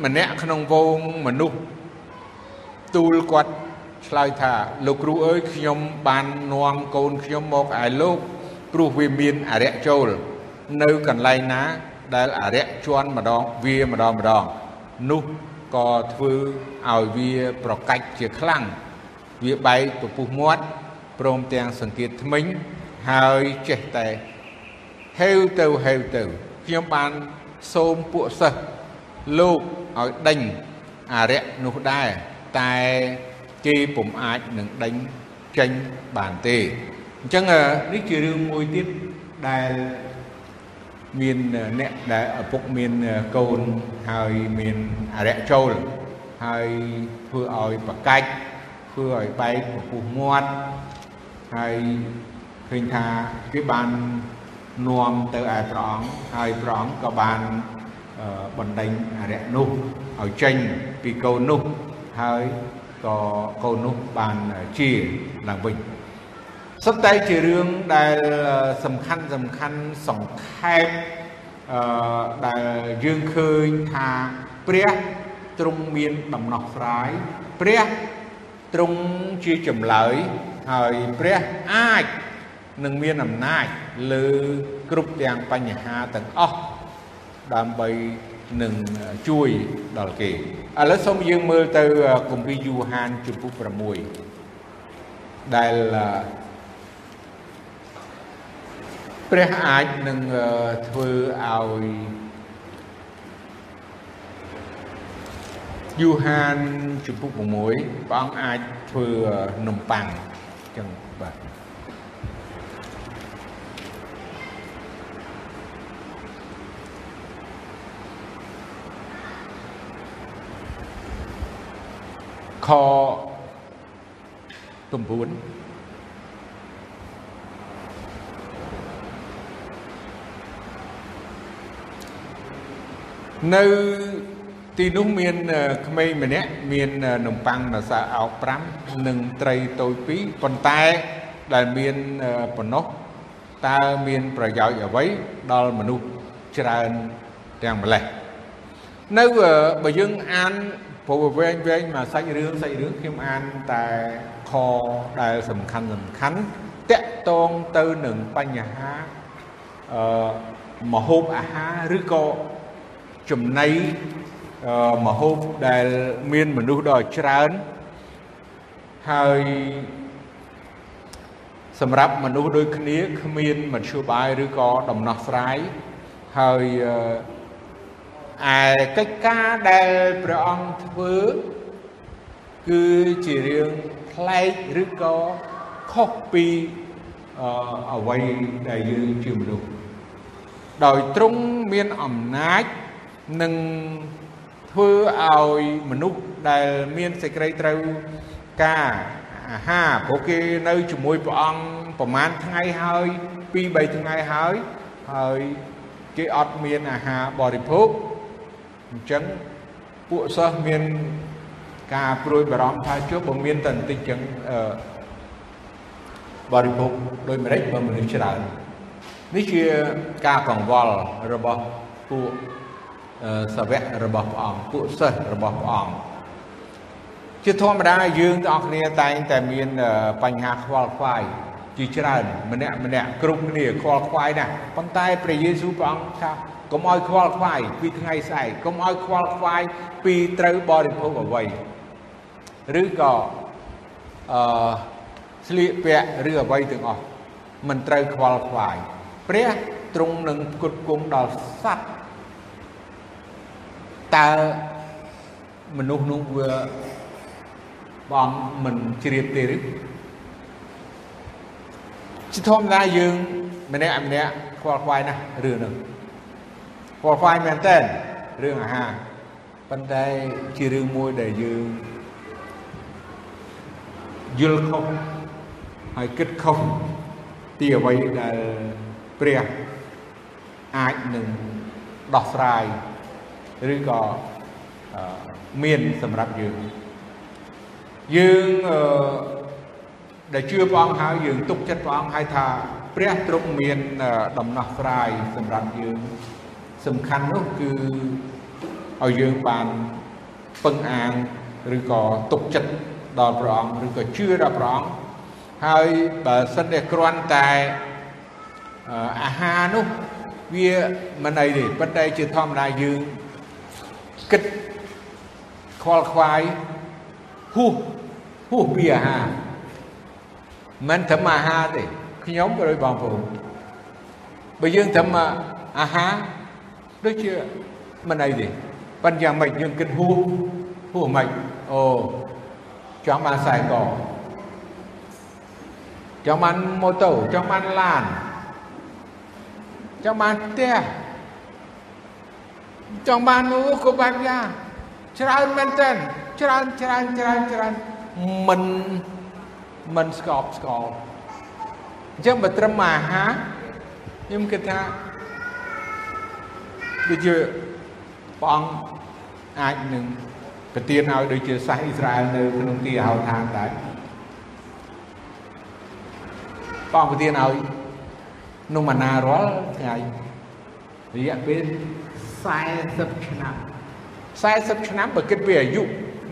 ម្នាក់ក្នុងវងមនុស្សទូលគាត់ឆ្លើយថាលោកគ្រូអើយខ្ញុំបាននាំកូនខ្ញុំមកឯលោកព្រោះវាមានអរិយចូល នៅកន្លែងណាដែលអរិយជន់ម្ដងវាម្ដងម្ដងនោះក៏ធ្វើឲ្យវាប្រកាច់ជាខ្លាំងវាបែកពពុះមាត់ព្រមទាំងសង្កេតថ្មិញហើយចេះតែហេវទៅហេវទៅខ្ញុំបានសូមពួកសិស្ស លោកឲ្យដេញអរិយនោះដែរតែគេពុំអាចនឹងដេញចេញបានទេអញ្ចឹងនេះជារឿងមួយទៀតដែលមានអ្នកដែលឪពុកមានកូនហើយមានអរិយចូលហើយធ្វើឲ្យប្រកាច់ធ្វើឲ្យបែកពពុះមាត់ហើយឃើញថាគេបាននាំទៅឯព្រះអង្គហើយព្រះអង្គក៏បាន បណ្ដេញអរិយនោះឲ្យចេញពីកូននោះហើយក៏កូននោះបានជាឡើងវិញសុទ្ធតែជារឿងដែលសំខាន់សំខាន់សង្ខេបអឺដែលយើងឃើញថាព្រះទ្រង់មានដំណោះស្រាយព្រះទ្រង់ជាចម្លើយហើយព្រះអាចនឹងមានអំណាចលើគ្រប់ទាំងបញ្ហាទាំងអស់ ដើម្បីនឹងជួយដល់គេឥឡូវសូមយើងមើលទៅគម្ពីរយូហានជំពូក6ដែលព្រះអាចនឹងធ្វើឲ្យយូហានជំពូក6ព្រះអង្គអាចធ្វើនំប៉័ងចឹងបាទ ខ9នៅទីនោះមានក្មេងម្នាក់មាននំប៉័ងម្សៅអោក5និងត្រីតូច2ប៉ុន្តែដែលមានប៉ុណ្ណោះតើមានប្រយោជន៍អ្វីដល់មនុស្សច្រើនទាំងម្លេះនៅបើយើងអាន ព្រោះវែងវែងមកសាច់រឿងសាច់រឿងខ្ញុំអានតែខដែលសំខាន់សំខាន់តកតងទៅនឹងបញ្ហាអឺមហូបអាហារឬក៏ចំណីអឺមហូបដែលមានមនុស្សដ៏ច្រើនហើយសម្រាប់មនុស្សដូចគ្នាគ្មានមធ្យោបាយឬក៏ដំណោះស្រាយហើយ ឯកិច្ចការដែលព្រះអង្គធ្វើគឺជារឿងប្លែកឬក៏ខុសពីអ្វីដែលយើងជាមនុស្សដោយទ្រង់មានអំណាចនឹងធ្វើឲ្យមនុស្សដែលមានសេចក្តីត្រូវការអាហារព្រោះគេនៅជាមួយព្រះអង្គប្រហែលថ្ងៃហើយ2 3ថ្ងៃហើយហើយគេអត់មានអាហារបរិភោគ អញ្ចឹងពួកសិស្សមានការព្រួយបារម្ភថាចុះបើមានតែបន្តិចចឹងអឺបរិភោគដោយម្ដេចបើមនុស្សច្រើននេះជាការកង្វល់របស់ពួកសាវករបស់ព្រះអង្គពួកសិស្សរបស់ព្រះអង្គជាធម្មតាយើងទាំងអស់គ្នាតែងតែមានបញ្ហាខ្វល់ខ្វាយ ជាច្រើនម្នាក់ម្នាក់គ្រប់គ្នាខ្វល់ខ្វាយណាស់ប៉ុន្តែព្រះយេស៊ូវព្រះអង្គថាកុំឲ្យខ្វល់ខ្វាយពីថ្ងៃស្អែកកុំឲ្យខ្វល់ខ្វាយពីត្រូវបរិភោគអ្វីឬក៏អឺស្លៀកពាក់ឬអ្វីទាំងអស់មិនត្រូវខ្វល់ខ្វាយព្រះទ្រង់នឹងផ្គត់ផ្គង់ដល់សត្វតើមនុស្សនោះវាបងមិនជ្រាបទេឬ ជាធម្មតាយើងម្នាក់ម្នាក់ខ្វល់ខ្វាយណាស់រឿងហ្នឹងខ្វល់ខ្វាយមែនតើរឿងអាហារប៉ុន្តែជារឿងមួយដែលយើងយល់ខុសហើយគិតខុសពីអ្វីដែលព្រះអាចនឹងដោះស្រាយឬក៏មានសម្រាប់យើងយើងអឺ ដែលជឿព្រះអង្គហើយយើងទុកចិត្តព្រះអង្គហើយថាព្រះទ្រង់មានដំណោះស្រាយសម្រាប់យើងសំខាន់នោះគឺឲ្យយើងបានពឹងអាងឬក៏ទុកចិត្តដល់ព្រះអង្គឬក៏ជឿដល់ព្រះអង្គហើយបើសិនតែគ្រាន់តែអាហារនោះវាមិនអីទេប៉ុន្តែជាធម្មតាយើងគិតខ្វល់ខ្វាយហួសហួសពីអាហារ មិនត្រឹមអាហារទេខ្ញុំក៏ដូចបងប្អូនបើយើងត្រឹមអាហារដូចជាមិនអីទេប៉ុន្តែយ៉ាងម៉េចយើងគិតហួសហួសមិនអូចង់បានខ្សែកចង់បានម៉ូតូចង់បានឡានចង់បានផ្ទះចង់បាននោះក៏បែបយ៉ាងច្រើនមែនទែនច្រើនច្រើនច្រើនច្រើនមិន មិនស្កប់ស្កល់អញ្ចឹងបើត្រឹមអាហារខ្ញុំគិតថាដូចជាព្រះអង្គអាចនឹងប្រទានឲ្យដូចជាសាសអ៊ីស្រាអែលនៅក្នុងទីហៅឋានដែរព្រះអង្គប្រទានឲ្យនោះម៉ាណារាល់ថ្ងៃរយៈពេល40ឆ្នាំ40ឆ្នាំបើគិតពីអាយុ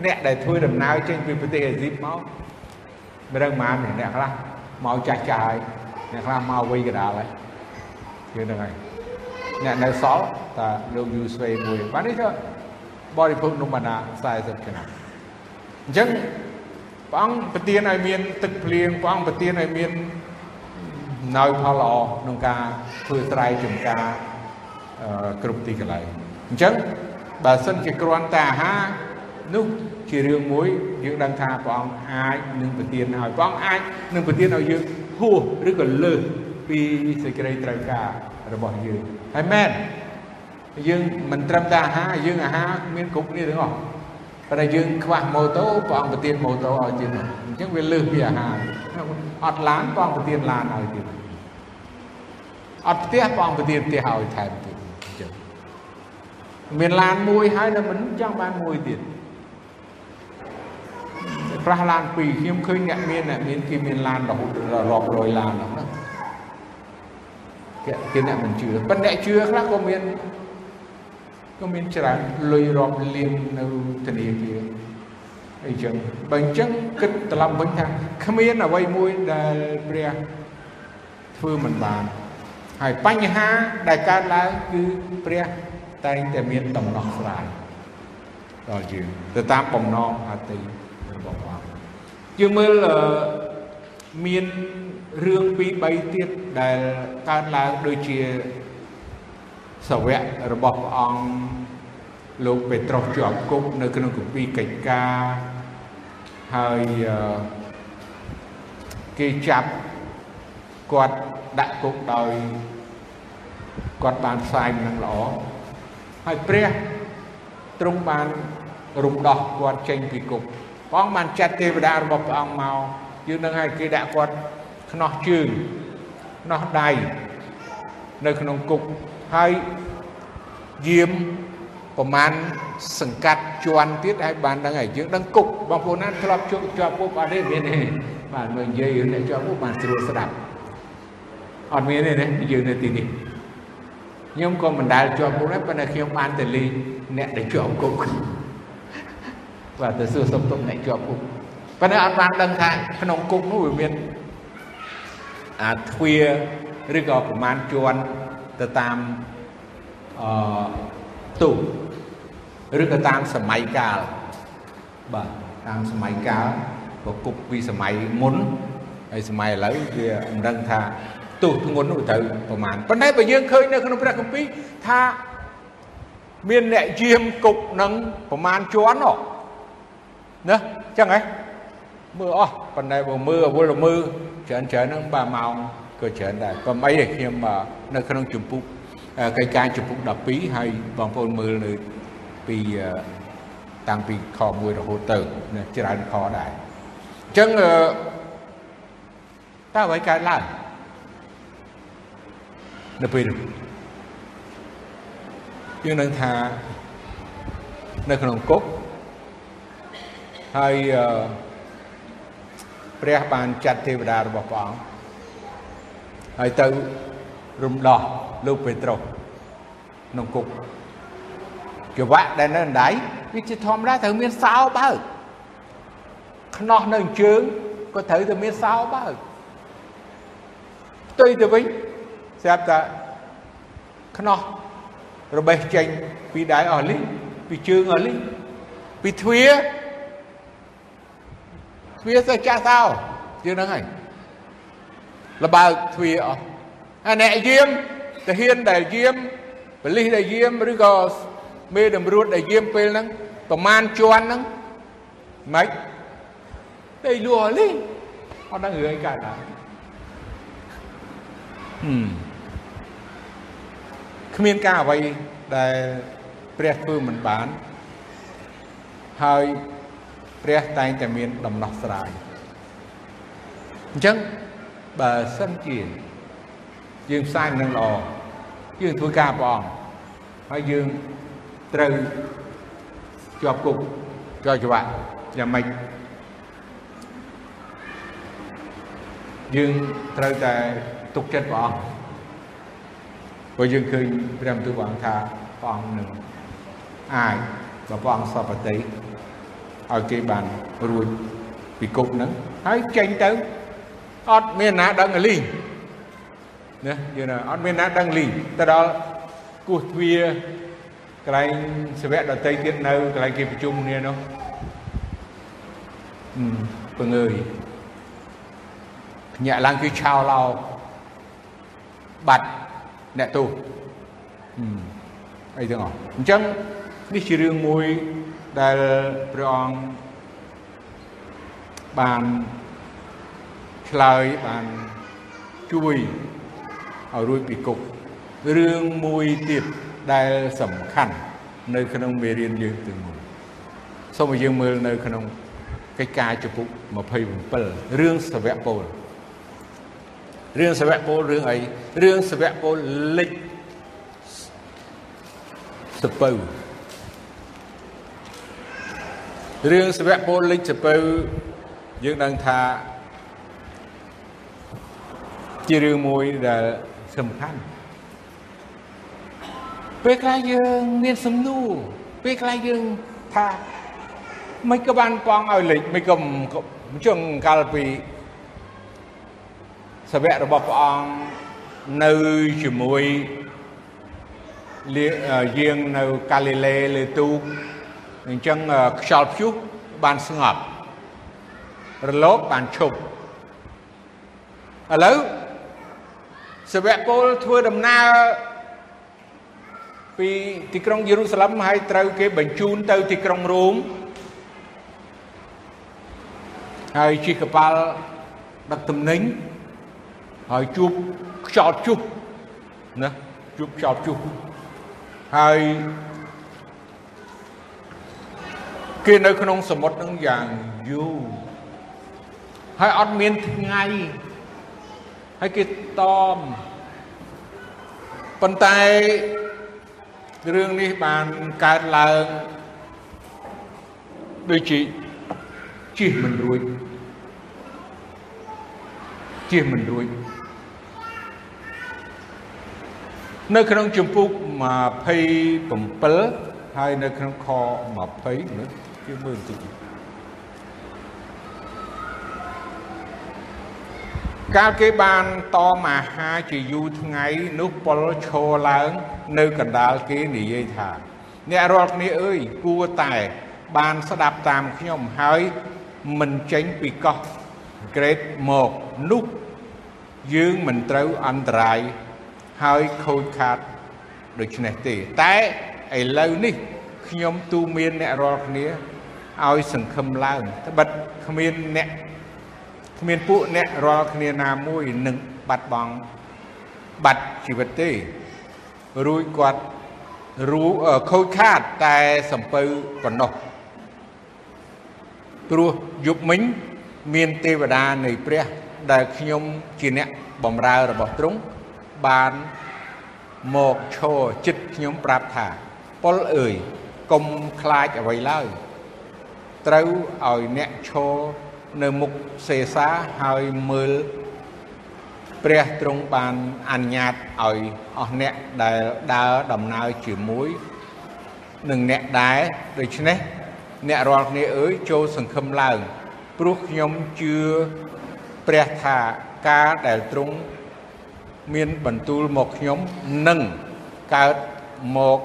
អ្នកដែលធ្វើដំណើរចេញពីប្រទេសអេស៊ីបមក មិនដឹងប៉ុន្មានអ្នកខ្លះមកចាស់ចាស់ហើយអ្នកខ្លះមកវ័យកដាលហើយគឺហ្នឹងហើយអ្នកនៅសល់តាលោកយូស្វេមួយបាទនេះទៅបរិភោគនំបណ្ណា40ឆ្នាំអញ្ចឹងព្រះអង្គប្រទានឲ្យមានទឹកភ្លៀងព្រះអង្គប្រទានឲ្យមានណយផលល្អក្នុងការធ្វើស្រែចម្ការគ្រប់ទីកន្លែងអញ្ចឹងបើសិនជាគ្រាន់តែអាហារនោះ ជារឿងមួយយើងដឹងថាព្រះអង្គអាចនឹងប្រទានឲ្យព្រះអង្គអាចនឹងប្រទានឲ្យយើងហួសឬក៏លើសពីសេចក្តីត្រូវការរបស់យើងហើយមែនយើងមិនត្រឹមតែអាហារយើងអាហារមានគ្រប់គ្នាទាំងអស់ប៉ុន្តែយើងខ្វះម៉ូតូព្រះអង្គប្រទានម៉ូតូឲ្យទៀតអញ្ចឹងវាលើសពីអាហារអត់ឡានព្រះអង្គប្រទានឡានឲ្យទៀតអត់ផ្ទះព្រះអង្គប្រទានផ្ទះឲ្យថែមទៀតអញ្ចឹងមានឡានមួយហើយនៅមិនចង់បានមួយទៀត ប្រាស់ឡានពីរខ្ញុំឃើញអ្នកមានអ្នកមានគេមានឡានរហូតរាប់រយឡានហ្នឹងណាគេគេអ្នកមិនជឿប៉ុន្តែអ្នកជឿខ្លះក៏មានក៏មានច្រើនលុយរាប់លាននៅធនាគារអីចឹងបើអញ្ចឹងគិតត្រឡប់វិញថាគ្មានអ្វីមួយដែលព្រះធ្វើមិនបានហើយបញ្ហាដែលកើតឡើងគឺព្រះតែងតែមានដំណោះស្រាយដល់យើងទៅតាមបំណងអតីតរបស់ព្រះអង្គ យើងមើលមានរឿងពីរ3ទៀតដែលកើតឡើងដូចជាសវៈរបស់ព្រះអង្គលោកពេត្រុសជាប់គុកនៅក្នុងគម្ពីរកិច្ចការហើយគេចាប់គាត់ដាក់គុកដោយគាត់បានផ្សាយនឹងល្អហើយព្រះទ្រង់បានរំដោះគាត់ចេញពីគុក ព្រះអង្គបានចាត់ទេវតារបស់ព្រះអង្គមកយើងនឹងឲ្យគេដាក់គាត់ខ្នោះជើងខ្នោះដៃនៅក្នុងគុកហើយយាមប្រមាណសង្កាត់ជន់ទៀតហើយបានដឹងហើយយើងដឹងគុកបងប្អូនណាធ្លាប់ជួបជាប់គុកអត់ទេមានទេបាទមើលនិយាយអ្នកជាប់គុកបានស្រួលស្ដាប់អត់មានទេណាយើងនៅទីនេះខ្ញុំក៏មិនដែលជាប់គុកដែរប៉ុន្តែខ្ញុំបានទៅលេងអ្នកដែលជាប់គុក បាទទៅសួរសុខទុក្ខអ្នកជាប់គុកប៉ុន្តែអត់បានដឹងថាក្នុងគុកនោះវាមានអាទ្វារឬក៏ប្រមាណជាន់ទៅតាមអឺទូឬក៏តាមសម័យកាលបាទតាមសម័យកាលប្រគប់ពីសម័យមុនហើយសម័យឥឡូវវាមិនដឹងថាទោសធ្ងន់នោះត្រូវប្រមាណប៉ុន្តែបើយើងឃើញនៅក្នុងព្រះគម្ពីរថាមានអ្នកយាមគុកនឹងប្រមាណជាន់ហ៎ ណាចឹងហ៎មើលអស់ប៉ុន្តែបើមើលអវល់មើលច្រើនច្រើនហ្នឹងបាទម៉ោងក៏ច្រើនដែរក៏មិនអីខ្ញុំនៅក្នុងចម្ពុះកិច្ចការចំពុក12ហើយបងប្អូនមើលនៅពីតាំងពីខ1រហូតទៅច្រើនខដែរអញ្ចឹងតើអ្វីកើតឡើងនៅពេលនោះយើងនឹងថានៅក្នុងគុក ហើយព្រះបានចាត់ទេវតារបស់ព្រះអង្គហើយទៅរំដោះលោកពេត្រុសក្នុងគុកចង្វាក់ដែលនៅដៃវាជាធម្មតាត្រូវមានសោបើកខ្នោះនៅជើងក៏ត្រូវតែមានសោបើកផ្ទុយទៅវិញស្រាប់តែខ្នោះរបេះចេញពីដៃអស់លីពីជើងអស់លីពីទ្វាទ្វាទៅចាស់សោជាងហ្នឹងហើយលបើកទ្វាអស់អាអ្នកយាមទាហានដែលយាមបលិសដែលយាមឬក៏មេតម្រួតដែលយាមពេលហ្នឹងប្រមាណជាន់ហ្នឹងម៉េចតែលួលីអត់ដឹងរឿងកើតឡើងហឹមគ្មានការអ្វីដែលព្រះធ្វើមិនបានហើយ ព្រះតែងតែមានដំណោះស្រាយអញ្ចឹងបើសិនជាយើងផ្សាយនឹងល្អយើងធ្វើការព្រះអង្គហើយយើងត្រូវជាប់គុកជាប់ច្បាប់យ៉ាងម៉េចយើងត្រូវតែទុកចិត្តព្រះអង្គព្រោះយើងឃើញព្រះបន្ទូលព្រះអង្គថាព្រះអង្គនឹងអាចបើព្រះអង្គសពតិ ឲ្យគេបានរួចពីគុកហ្នឹងហើយចេញទៅអត់មានណាដឹងលីងណាយើងអត់មានណាដឹងលីទៅដល់គោះទ្វាកន្លែងសវៈដតីទៀតនៅកន្លែងគេប្រជុំគ្នានោះពងើយញាក់ឡើងគឺឆោឡោបាត់អ្នកទោសអីទាំងអស់អញ្ចឹងនេះជារឿងមួយ ដែលព្រះអង្គបានឆ្លើយបានជួយឲ្យរួចពីគុករឿងមួយទៀតដែលសំខាន់នៅក្នុងមេរៀនយើងទាំងមូលសូមឲ្យយើងមើលនៅក្នុងកិច្ចការចំពុក27រឿងសវៈពលរឿងសវៈពលរឿងអីរឿងសវៈពលលិចសពៅ រឿងសវៈពលលិចសពៅយើងដឹងថាជារឿងមួយដែលសំខាន់ពេលខ្លះយើងមានសំណួរពេលខ្លះយើងថាមិនក៏បានប៉ងឲ្យលេចមិនក៏ជឹងកាលពីសវៈរបស់ព្រះអង្គនៅជាមួយយាងនៅកាលីលេលើទូក អញ្ចឹងខ្យល់ព្យុះបានស្ងប់រលកបានឈប់ឥឡូវសាវកពលធ្វើដំណើរពីទីក្រុងយេរូសាឡិមហើយត្រូវគេបញ្ជូនទៅទីក្រុងរ៉ូមហើយជិះកប៉ាល់ដឹកទំនិញហើយជួបខ្យល់ជុះណាជួបខ្យល់ជុះហើយ គេនៅក្នុងសមុទ្រនឹងយ៉ាងយូរហើយអត់មានថ្ងៃហើយគេតមប៉ុន្តែរឿងនេះបានកើតឡើងដូចជាជិះមិនរួចជិះមិនរួចនៅក្នុងជំពូក27ហើយនៅក្នុងខ20មើ លគេមើលបន្តិចកាលគេបានតមអាហារជាយូរថ្ងៃនោះពលឈរឡើង នៅកណ្ដាលគេនិយាយថា អ្នករាល់គ្នាអើយគួរតែ បានស្ដាប់តាមខ្ញុំហើយមិនចេញពីកោះក្រេតមកនោះយើងមិនត្រូវអន្តរាយហើយខូចខាតដូច្នេះទេ តែឥឡូវនេះខ្ញុំទូមានអ្នករាល់គ្នា ឲ្យសង្ឃឹមឡើងត្បិតគ្មានអ្នកគ្មានពួកអ្នករាល់គ្នាណាមួយនឹងបាត់បង់បាត់ជីវិតទេរួចគាត់រូខូចខាតតែសំពៅប៉ុណ្ណោះព្រោះយប់មិញមានទេវតានៃព្រះដែលខ្ញុំជាអ្នកបម្រើរបស់ទ្រង់បានមកឈរចិត្តខ្ញុំប្រាប់ថាប៉ុលអើយកុំខ្លាចអ្វីឡើយ ត្រូវឲ្យអ្នកឈរនៅមុខសេសាហើយមើលព្រះទ្រង់បានអនុញ្ញាតឲ្យអស់អ្នកដែលដើរដំណើរជាមួយនឹងអ្នកដែរដូច្នេះអ្នករាល់គ្នាអើយចូលសង្ឃឹមឡើង ព្រោះខ្ញុំជឿព្រះថាការដែលទ្រង់មានបន្ទូលមកខ្ញុំនឹងកើតមក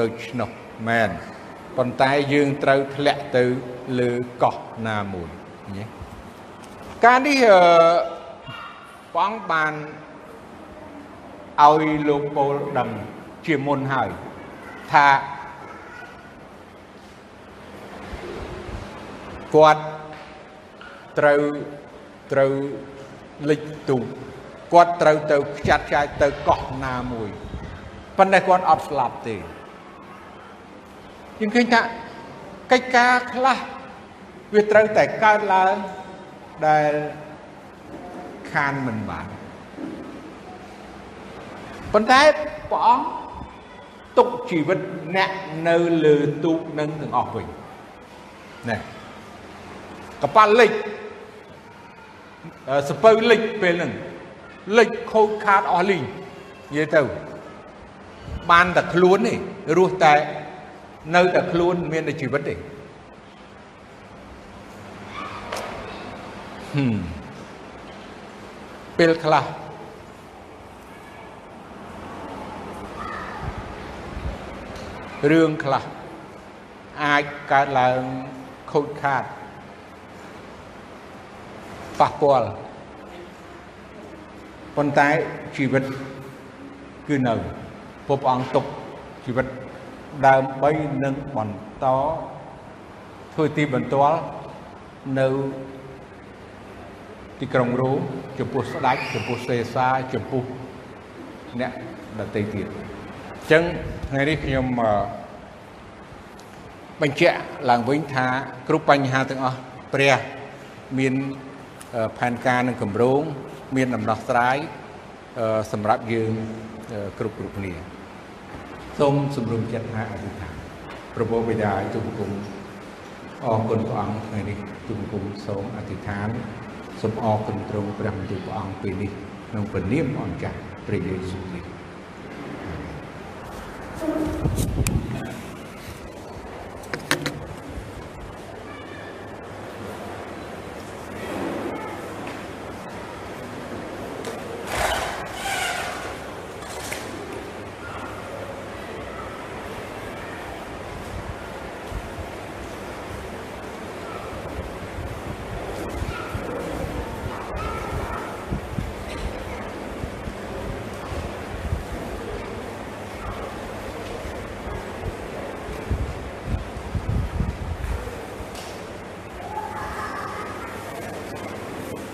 ដូច្នោះមែន ប៉ុន្តែយើងត្រូវធ្លាក់ទៅលើកោះណាមួយញ៉េការនេះអឺព្រះអង្គបានឲ្យលោកពោលដឹងជាមុនហើយថាគាត់ត្រូវត្រូវលិចទូគាត់ត្រូវទៅខ្ចាត់ខ្ចាយទៅកោះណាមួយប៉ុន្តែគាត់អត់ស្លាប់ទេ យើងឃើញថាកិច្ចការខ្លះវាត្រូវតែកើតឡើងដែលខានមិនបានប៉ុន្តែព្រះអង្គទុកជីវិតអ្នកនៅលើទូកនឹងទាំងអស់វិញណែកប៉ាល់លិចសពៅលិចពេលហ្នឹងលិចខូចខាតអស់លីងនិយាយទៅបានតែខ្លួនទេរស់តែ នៅតែខ្លួនមានតែជីវិតទេហឹមពេលខ្លះរឿងខ្លះអាចកើតឡើងខូចខាតប៉ះពាល់ប៉ុន្តែជីវិតគឺនៅព្រះអង្គទុកជីវិត ដើម្បីនឹងបន្តធ្វើទីបន្ទាល់នៅទីក្រុងរ៉ូមចំពោះស្ដេចចំពោះសេសាចំពោះអ្នកដទៃទៀតអញ្ចឹងថ្ងៃនេះខ្ញុំបញ្ជាក់ឡើងវិញថាគ្រប់បញ្ហាទាំងអស់ព្រះមានផែនការនិងគម្រោងមានដំណោះស្រាយសម្រាប់យើងគ្រប់គ្រប់គ្នា សូមសម្រុំចិត្តថាអធិដ្ឋានប្រពោបិតាទូបង្គំអរគុណព្រះអង្គថ្ងៃនេះទូបង្គំសូមអធិដ្ឋានសូមអរគុណទ្រង់ព្រះមន្ទីរព្រះអង្គពេលនេះក្នុងព្រះនាមអម្ចាស់ព្រះយេស៊ូវគ្រីស្ទ